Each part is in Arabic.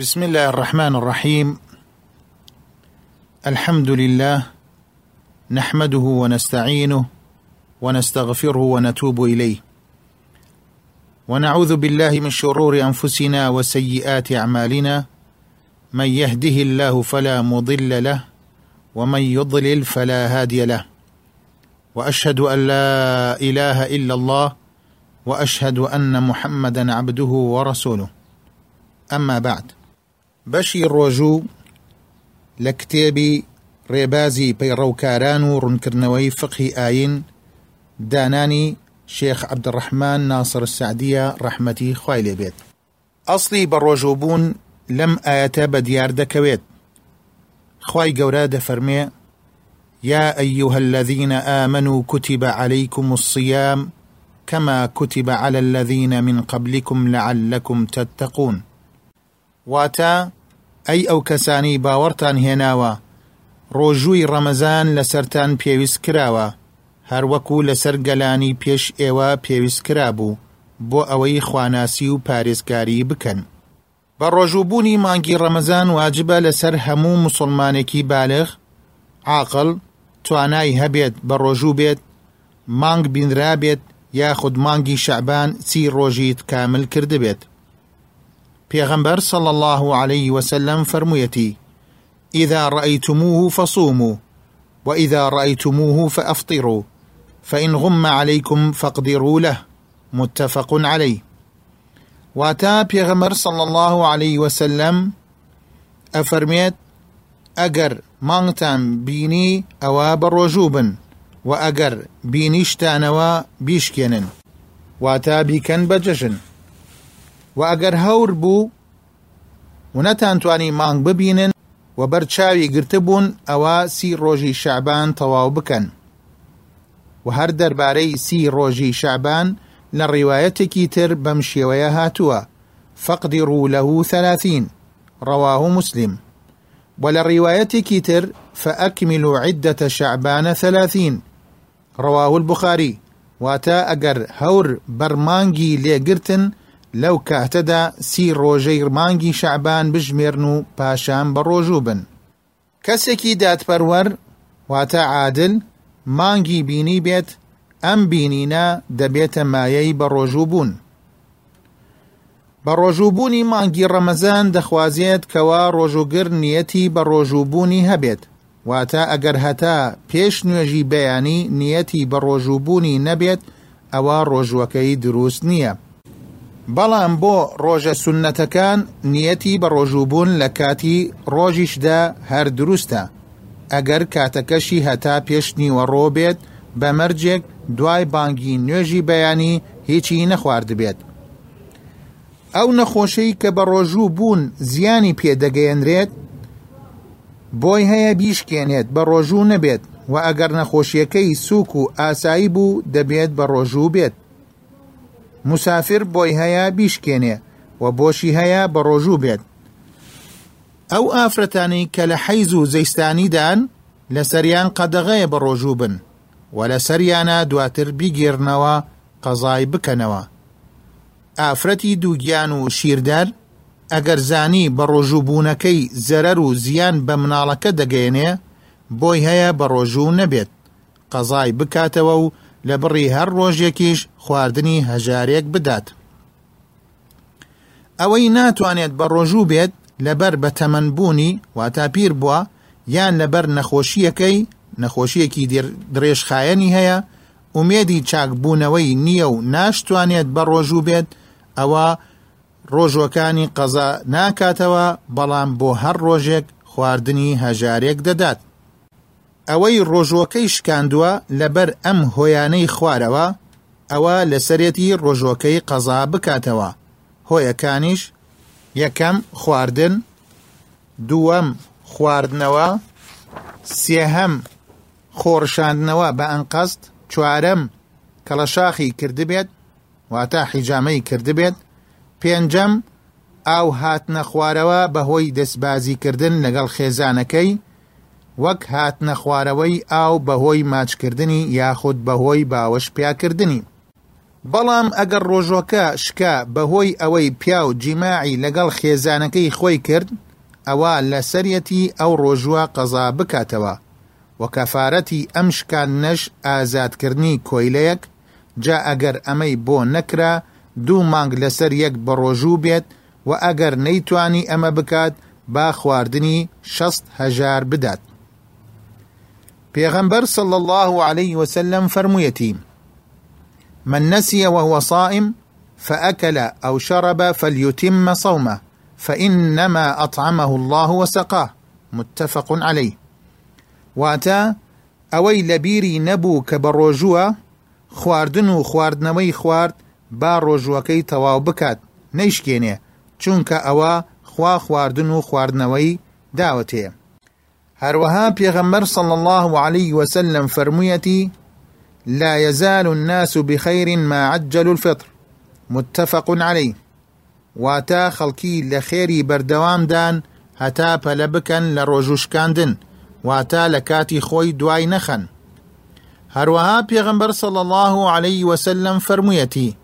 بسم الله الرحمن الرحيم. الحمد لله نحمده ونستعينه ونستغفره ونتوب إليه. ونعوذ بالله من شرور أنفسنا وسيئات أعمالنا. من يهده الله فلا مضل له ومن يضلل فلا هادي له. وأشهد أن لا إله إلا الله وأشهد أن محمدا عبده ورسوله. أما بعد. بەشی ڕۆژوو لە کتێبی ڕێبازی پەیڕەوکاران و ڕوونکردنەوەی فقی ئاین دانانی شێخ عبدڕحمان ناصر سعدیە ڕەحمەتی خوای لێبێت ئەسڵی بە ڕۆژوبوون لەم ئاەتە بە دیار دەکەوێت دەفەرمێ يا أيها الذين آمنوا كتب عليكم الصيام كما كتب على الذين من قبلكم لعلكم تتقون. واتە ئەی ئەو کەسانی باوەڕتان هێناوە. ڕۆژووی ڕەمەزان لەسەرتان پێویست کراوە. هەروەکو لەسەر گەلانی پێش ئێوە پێویست کرابوو بۆ ئەوەی خواناسی و پارێزگاری بکەن. بە ڕۆژووبوونی مانگی ڕەمەزان واجبە لەسەر هەموو مسلمانێکی بالغ عاقل توانای هەبێت بە ڕۆژوو بێت مانگ بینرا بێت یاخود مانگی شعبان چی ڕۆژیت کامل کردبێت. پیغمبر صلى الله عليه وسلم فرميتي إذا رأيتموه فصوموا وإذا رأيتموه فأفطروا فإن غم عليكم فاقدروا له. متفق عليه واتا پیغمبر صلى الله عليه وسلم ئەفەرمێت ئەگەر مانگتان بینی ئەوا بە ڕۆژوو بن وئەگەر بینیشتانەوە بیشکێنن واتە بیکەن بە جەژن و ئەگەر هەور بوو و نەتانتوانی مانگ ببینن و بەرچاوی گرتبوون ئەوە سی ڕۆژی شەعبان تەواو بکەن. و هەر دەربارەی سی ڕۆژی شعبان لە ڕیواەتێکی تر بەم شێوەیە هاتووە. فاقدروا له ثلاثين رواه مسلم. وە لە ڕیوایەتێکی تر فأكملوا عدة شعبان ثلاثين. رواه البخاري واتە ئەگەر هەور بەرمانگی لێگرتن لەو کاتەدا سی ڕۆژەی مانگی شەعبان بژمێرن و پاشان بە ڕۆژوو بن. کەسێکی دادپەروەر واتە عادل مانگی بینی بێت ئەم بینینە دەبێتە مایەی بە ڕۆژوو بوون. بە ڕۆژووبوونی مانگی ڕەمەزان دەخوازێت کەوا ڕۆژوگر نیەتی بە ڕۆژووبوونی هەبێت. واتە ئەگەر هەتا پێش نوێژی بەیانی نیەتی بە ڕۆژووبوونی نەبێت ئەوە ڕۆژوەکەی دروست نییە. بەڵام بۆ ڕۆژە سونەتەکان نیەتی بە ڕۆژووبوون لە کاتی ڕۆژیشدا هەر دروستە ئەگەر کاتەکەشی هەتا پێش نیوە ڕۆ بێت بە مەرجێک دوای بانگی نوێژی بەیانی هیچی نەخواردبێت ئەو نەخۆشەی کە بە ڕۆژوو بوون زیانی پێدەگەیەنرێت بۆی هەیە بیشکێنێت بە ڕۆژوو نەبێت و ئەگەر نەخۆشیەکەی سووک و ئاسایی بوو دەبێت بە ڕۆژوو بێت. مسافر بۆی هەیە بیشکێنێ و بۆشی هەیە بە ڕۆژوو بێت. ئەو ئافرەتانی کە لە حەیز و زەیستانیدان لە سەریان قەدەغەیە بە ڕۆژوو بن و لە سەریانە دواتر بیگێرنەوە قەزای بکەنەوە. ئافرەتی دووگیان و شیردار ئەگەر زانی بە ڕۆژووبوونەکەی زەرەر و زیان بە مناڵەکە دەگەێنێ بۆی هەیە بە ڕۆژوو نەبێت. قەزای بکاتەوە و لە بڕی هەر ڕۆژێکیش خواردنی هەژارێک بدات. ئەوەی ناتوانێت بە ڕۆژوو بێت لەبەر بە تەمەنبوونی واتا پیر بووە یان لەبەر نەخۆشیەکەی نەخۆشیەکی درێژخایەنی هەیە ومێدی چاکبوونەوەی نییە و ناشتوانێت بە ڕۆژوو بێت ئەوە ڕۆژوەکانی قەزا ناکاتەوە بەڵام بۆ هەر ڕۆژێک خواردنی هەژارێک دەدات. ئەوەی ڕۆژوەکەی شکاندووە لەبەر ئەم هۆیانەی خوارەوە ئەوە لەسەرەتی ڕۆژۆکەی قەزا بکاتەوە. هۆیەکانیش یەکەم خواردن دووەم خواردنەوە سێهەم خۆڕشاندنەوە بە ئەنقەست چوارەم کەڵەشاخی کردبێت واتە حیجامەی کردبێت پێنجەم ئاو هاتنە خوارەوە بەهۆی دەستبازیکردن لەگەڵ خێزانەکەی وەک هاتنە خوارەوەی ئاو بەهۆی ماچکردنی یاخود بەهۆی باوەش پیاکردنی. بەڵام ئەگەر ڕۆژۆکە شکا بەهۆی ئەوەی پیا و جیماعی لەگەڵ خێزانەکەی خۆی کرد ئەوە لە سەرەتی ئەو ڕۆژوە قەزا بکاتەوە. و کەفاەتی ئەم شکان نەش ئازادکردنی کۆیلەیەک جا ئەگەر ئەمەی بۆ نەکرا دوو مانگ لەسەر یەک بە ڕۆژوو بێت و ئەگەر نەیتوانی ئەمە بکات با خواردنی شەست هەژار بدات. صلى الله عليه وسلم فرمويتي من نسي وهو صائم فأكل أو شرب فليتم صومه فإنما أطعمه الله وسقاه. متفق عليه واتا ئەوەی لەبیری نەبوو کە بە ڕۆژووە خواردن و خواردنەوەی خوارد با تەواو بکات. نەیشکێنێ چونکە ئەوە خوا خواردن و خواردنەوەی داوەتەیە. هەروەها پێغەمبەر صلى الله عليه وسلم فرموویەتی لا يزال الناس بخير ما عجل الفطر. متفق عليه واتا خەڵکی لە خێری بەردەوامدان هەتا پەلە بکەن لە واتا لە کاتی خۆی دوای نەخەن هەروەها پێغمبەر صلى الله عليه وسلم فرموویەتی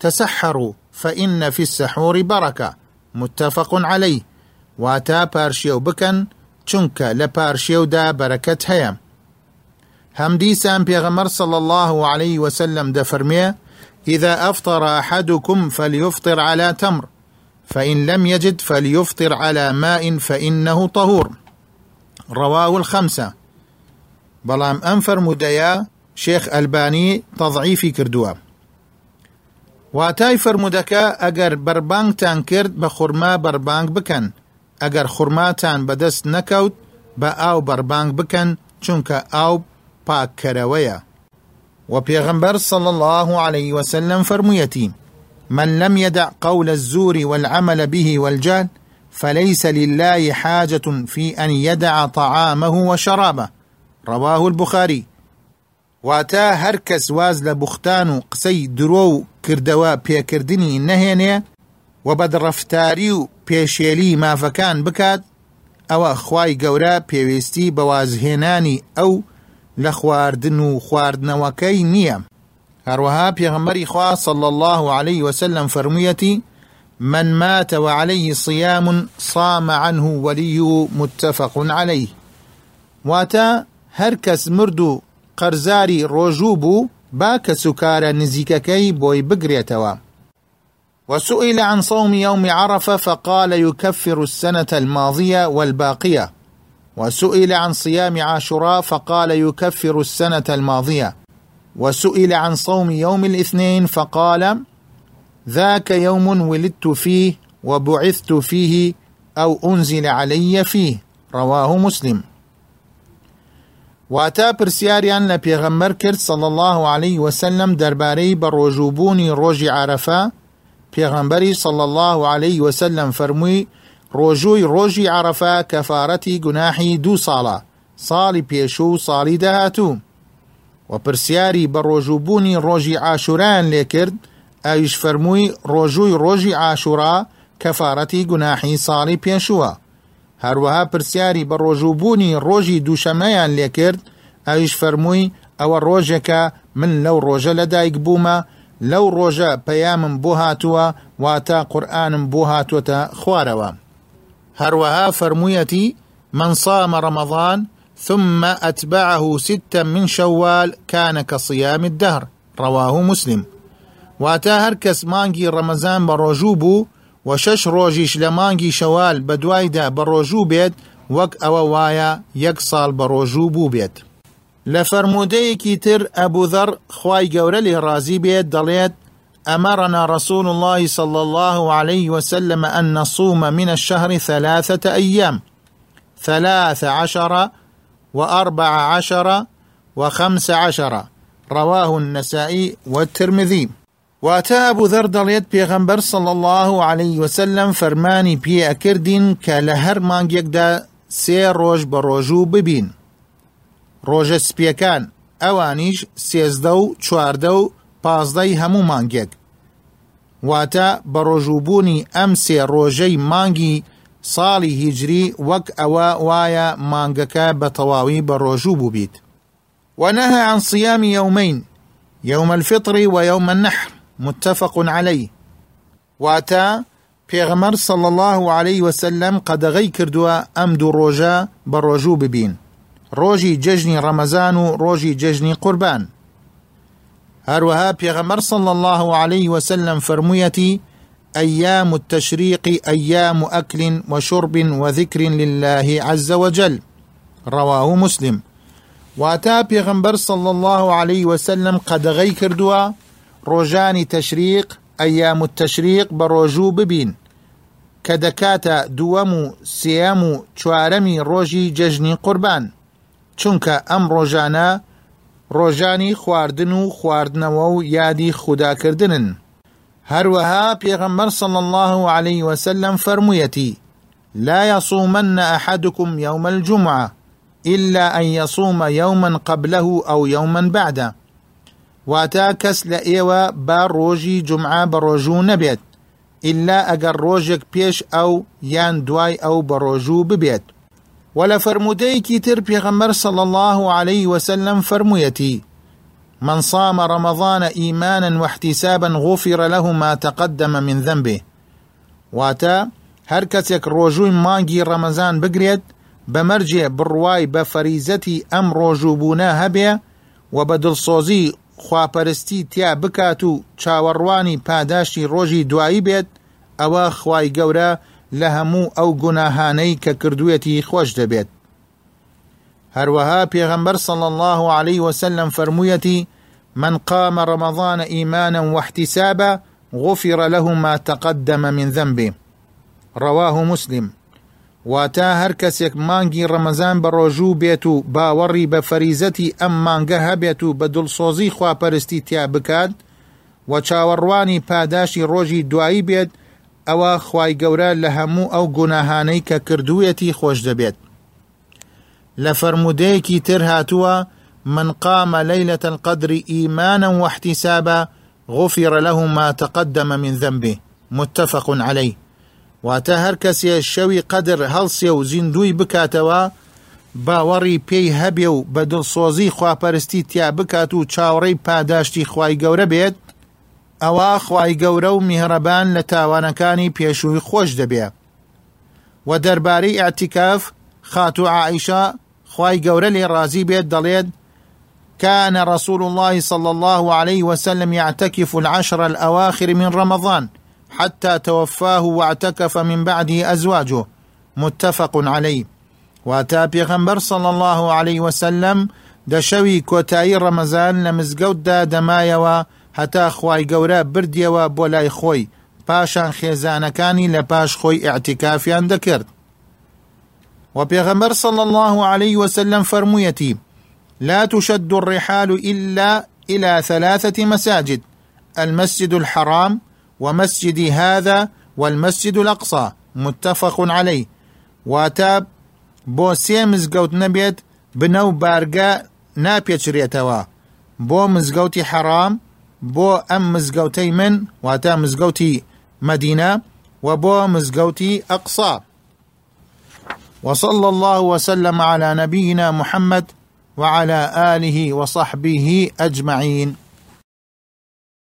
تسحروا فإن في السحور بركة متفق عليه واتە پارشێو بکەن چونکە لە پارشێودا بەرەکەت هەیە. هەمدیسان پێغەمەر صلى الله عليه وسلم دەفەرمێ إذا أفطر أحدكم فليفطر على تمر فإن لم يجد فليفطر على ماء فإنه طهور. رواه الخمسة. بەڵام ئەم فەرموودەیە شێخ ئەلبانی تەضعیفی کردووە واتای فرمودەکە ئەگەر بربانگتان کرد بە خورما بربانگ بکەن. ئەگەر خورماتان بەدەست نەکەوت بە ئاو بربانگ بکەن چونکە ئاو پاککەرەوەیە. وبيغمبر صلى الله عليه وسلم فرميتي من لم يدع قول الزور والعمل به والجهل فليس لله حاجة في أن يدع طعامه وشرابه. رواه البخاري. واتا هركس واز لبختان قسي درو كردوا بيكردني نهيني وبدرفتاري بيشيلي ما فكان بكات او خواي قورا بيويستي بوازهناني او لە خواردن و خواردنەوەکەی نییە. هەروەها پێغەمبەری خوا صلى الله عليه وسلم فرميتي من مات وعليه صيام صام عنه ولي متفق عليه واتا هەر کەس مرد و قەرزاری ڕۆژوو بوو با کە سوکارە نزیکەکەی بۆی بگرێتەوە. وسئل عن صوم يوم عرفة فقال يكفر السنة الماضية والباقية. وسئل عن صيام عاشوراء فقال يكفر السنة الماضية. وسئل عن صوم يوم الاثنين فقال ذاك يوم ولدت فيه وبعثت فيه أو أنزل علي فيه. رواه مسلم. واتا پرسیاریان لە پێغەمبەر صلى الله عليه وسلم دەربارەی بە ڕۆژوبوونی ڕۆژی پێغەمبەری صلى الله عليه وسلم فەرمووی ڕۆژووی ڕۆژی عرفە کەفاەتی گوناحی دوو ساڵە ساڵی پێشوو ساڵی داهاتوو. و پرسیاری بە ڕۆژووبوونی ڕۆژی ئاشوران لێ کرد ئەویش فەرمووی ڕۆژووی ڕۆژی ئاشورا کەفاەتی گوناحی ساڵی پێشووە. هەروەها پرسیاری بە ڕۆژووبوونی ڕۆژی دووشەمەیان لێ کرد ئەویش فەرمووی ئەوە ڕۆژێکە من لەو ڕۆژە لەدایک بوومە پەیامم بۆ هاتووە واتە قورآنم بۆ هاتووەتە خوارەوە هروها فرميتي من صام رمضان ثم أتبعه ستا من شوال كان كصيام الدهر. رواه مسلم. واتا هركس مانجي رمضان بروجوبو وشش روجيش لمانجي شوال بدوايدا بروجو بيت وك أو وايا يكصال بروجوبو بيت لفرموديكي تر ذر خواي قورلي رازي بيت دليت أمرنا رسول الله صلى الله عليه وسلم أن نصوم من الشهر ثلاثة أيام. ثلاث عشر وأربع عشر وخمس عشر. رواه النسائي والترمذي. وأتى أبو ذر دڵێت پێغەمبەر صلى الله عليه وسلم ئەکردین کە لە هەر مانگێکدا سێ ڕۆژ بە ڕۆژوو ببین ڕۆژە سپیەکان. ئەوانیش سێزدە و چواردە و پازدەی هەموو مانگێک. واتە بە ڕۆژووبوونی ئەم سێ ڕۆژەی مانگی ساڵی هیجری وەک ئەوە وایە مانگەکە بە تەواوی بە ڕۆژوو بووبیت. ونهى عن صيام يومين يوم الفطر ويوم النحر متفق عليه واتا پێغەمەر صلى الله عليه وسلم قەدەغەی کردووە ئەم دوو ڕۆژە بە ڕۆژوو ببین. ڕۆژی جەژنی ڕەمەزان و ڕۆژی جەژنی قوربان هەروەها صلى الله عليه وسلم فرموویەتی أيام التشريق أيام أكل وشرب وذكر لله عز وجل. رواه مسلم. واتە پێغەمبەر صلى الله عليه وسلم قەدەغەی کردووە ڕۆژانی تەشریق أيام التشريق بروجو ببين كدكاتا دوامو سيامو چوارمي روجي ججني قربان. چونك ام روجانا روجاني خواردنو خواردنو يادي خدا كردنن هەروەها پێغەمبەر صلى الله عليه وسلم فەرموویەتی لا يصومن أحدكم يوم الجمعة إلا أن يصوم يوما قبله أو يوما بعده. واتە کەس لە ئێوە با ڕۆژی جمعە بە ڕۆژوو نەبێت ئیللا ئەگەر ڕۆژێک پێش ئەو یان دوای وە لە فەرموودەیەکی تر پێغەمبەر صلى الله عليه وسلم فەرموویەتی. من صام رمضان إيمانا واحتسابا غفر له ما تقدم من ذنبه. واتا هەر کەسێک ڕۆژووی مانگی ڕەمەزان بگرێت بەمەرجێ بڕوای بە فەریزەتی ئەم ڕۆژووبوونە هەبێ و بە دڵسۆزی خواپەرستی تیا بکات و چاوەڕوانی پاداشتی ڕۆژی دوایی بێت ئەوە خوای گەورە لە هەموو ئەو گوناهانەی کە کردوێتی خۆش دەبێت. هەروەها پێغەمبەر صلى الله عليه وسلم فرموویەتی من قام رمضان إيمانا واحتسابا غفر له ما تقدم من ذنبه. رواه مسلم. واتە هەر کەسێک مانگی ڕەمەزان بە ڕۆژوو بێت و باوەڕی بە فەریزەتی ئەم مانگە هەبێت و بە دڵسۆزی و چاوەڕوانی پاداشی ڕۆژی دوایی بێت ئەوە خی گەورە لە هەموو ئەو گوناهانەی کە کردوویەتی خۆش دەبێت. لە فرەرمودەیەکی تر هاتووە من قام ليلة القدر إيمانا واحتسابا غفر له ما تقدم من ذنبه. متفق عليه. واتە هەر کەسێ شەوی قەدر هەڵسێ و زیندوی بکاتەوە باوەڕی پێی هەبێ و بە دڵسۆزی خواپەرستی تیا بکات و چاوەڕێی پاداشتی خی گەورە بێت ئەوە خی گەورە و میهرەبان لە تاوانەکانی پێشووی خۆش دەبێ. و دەربارەی ئیعتیکاف خاتوو عائیشە خوای گەورە لێ ڕازی بێت دەڵێت كان رسول الله صلى الله عليه وسلم يعتكف العشر الأواخر من رمضان حتى توفاه واعتكف من بعده أزواجه. متفق عليه. واتە پێغەمبەر صلى الله عليه وسلم دە شەوی کۆتایی ڕەمەزان لە مزگەوت دا دەمایەوە هەتا خوای گەورە بردیەوە بۆ لای خۆی. پاشان خێزانەکانی لە پاش خۆی ئاعتیکافیان دەکرد. وبيغمبر صلى الله عليه وسلم فرميتي لا تشد الرحال إلا إلى ثلاثة مساجد المسجد الحرام ومسجد هذا والمسجد الأقصى متفق عليه. واتاب بۆ سێ مزگەوت نەبێت بنەو بارگە ناپێچرێتەوە. بۆ مزگەوتی حەرام بۆ ئەم مزگەوتەی من واتە مزگەوتی مدينة وبو مزگەوتی أقصى وصلى الله وسلم على نبينا محمد وعلى آله وصحبه أجمعين.